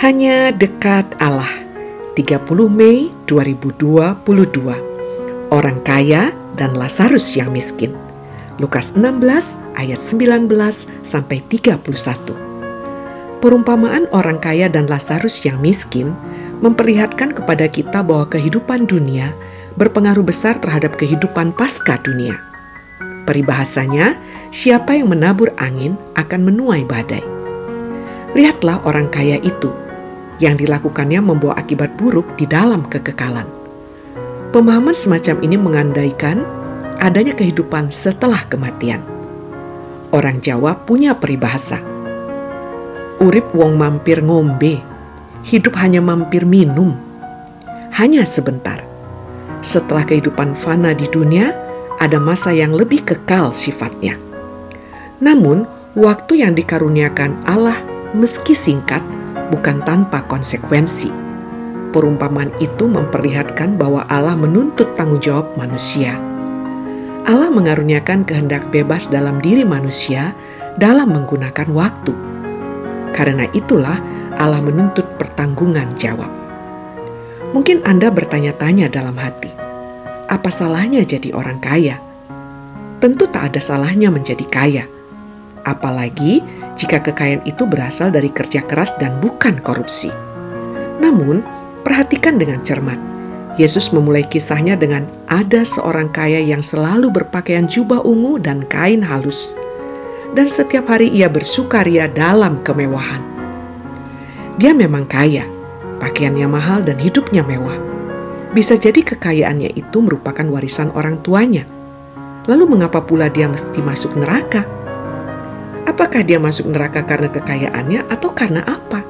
Hanya dekat Allah. 30 Mei 2022. Orang kaya dan Lazarus yang miskin. Lukas 16 ayat 19 sampai 31. Perumpamaan orang kaya dan Lazarus yang miskin memperlihatkan kepada kita bahwa kehidupan dunia berpengaruh besar terhadap kehidupan pasca dunia. Peribahasanya, siapa yang menabur angin akan menuai badai. Lihatlah orang kaya itu yang dilakukannya membawa akibat buruk di dalam kekekalan. Pemahaman semacam ini mengandaikan adanya kehidupan setelah kematian. Orang Jawa punya peribahasa. Urip wong mampir ngombe, hidup hanya mampir minum. Hanya sebentar. Setelah kehidupan fana di dunia, ada masa yang lebih kekal sifatnya. Namun, waktu yang dikaruniakan Allah meski singkat bukan tanpa konsekuensi. Perumpamaan itu memperlihatkan bahwa Allah menuntut tanggung jawab manusia. Allah mengaruniakan kehendak bebas dalam diri manusia dalam menggunakan waktu. Karena itulah Allah menuntut pertanggungan jawab. Mungkin Anda bertanya-tanya dalam hati, apa salahnya jadi orang kaya? Tentu tak ada salahnya menjadi kaya. Apalagi jika kekayaan itu berasal dari kerja keras dan bukan korupsi. Namun, perhatikan dengan cermat. Yesus memulai kisahnya dengan ada seorang kaya yang selalu berpakaian jubah ungu dan kain halus. Dan setiap hari ia bersukaria dalam kemewahan. Dia memang kaya, pakaiannya mahal dan hidupnya mewah. Bisa jadi kekayaannya itu merupakan warisan orang tuanya. Lalu mengapa pula dia mesti masuk neraka? Apakah dia masuk neraka karena kekayaannya atau karena apa?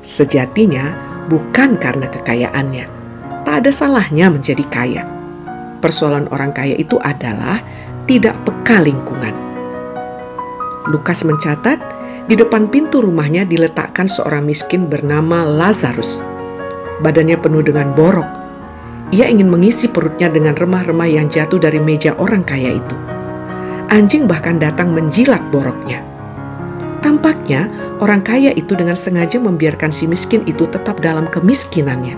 Sejatinya bukan karena kekayaannya. Tak ada salahnya menjadi kaya. Persoalan orang kaya itu adalah tidak peka lingkungan. Lukas mencatat, di depan pintu rumahnya diletakkan seorang miskin bernama Lazarus. Badannya penuh dengan borok. Ia ingin mengisi perutnya dengan remah-remah yang jatuh dari meja orang kaya itu anjing bahkan datang menjilat boroknya. Tampaknya orang kaya itu dengan sengaja membiarkan si miskin itu tetap dalam kemiskinannya.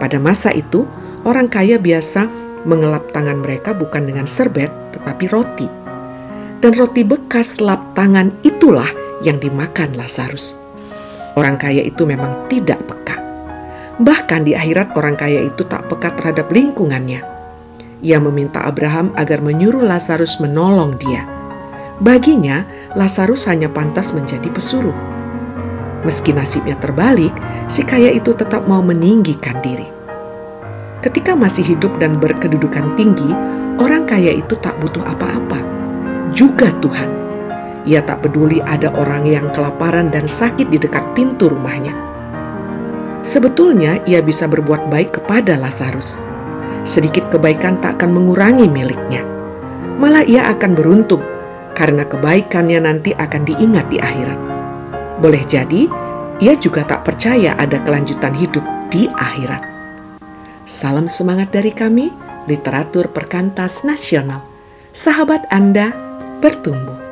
Pada masa itu, orang kaya biasa mengelap tangan mereka bukan dengan serbet, tetapi roti. Dan roti bekas lap tangan itulah yang dimakan Lazarus. Orang kaya itu memang tidak peka. Bahkan di akhirat orang kaya itu tak peka terhadap lingkungannya ia meminta Abraham agar menyuruh Lazarus menolong dia. Baginya, Lazarus hanya pantas menjadi pesuruh. Meski nasibnya terbalik, si kaya itu tetap mau meninggikan diri. Ketika masih hidup dan berkedudukan tinggi, orang kaya itu tak butuh apa-apa, juga Tuhan. Ia tak peduli ada orang yang kelaparan dan sakit di dekat pintu rumahnya. Sebetulnya, ia bisa berbuat baik kepada Lazarus sedikit kebaikan tak akan mengurangi miliknya. Malah ia akan beruntung karena kebaikannya nanti akan diingat di akhirat. Boleh jadi, ia juga tak percaya ada kelanjutan hidup di akhirat. Salam semangat dari kami, literatur perkantas nasional. Sahabat Anda bertumbuh.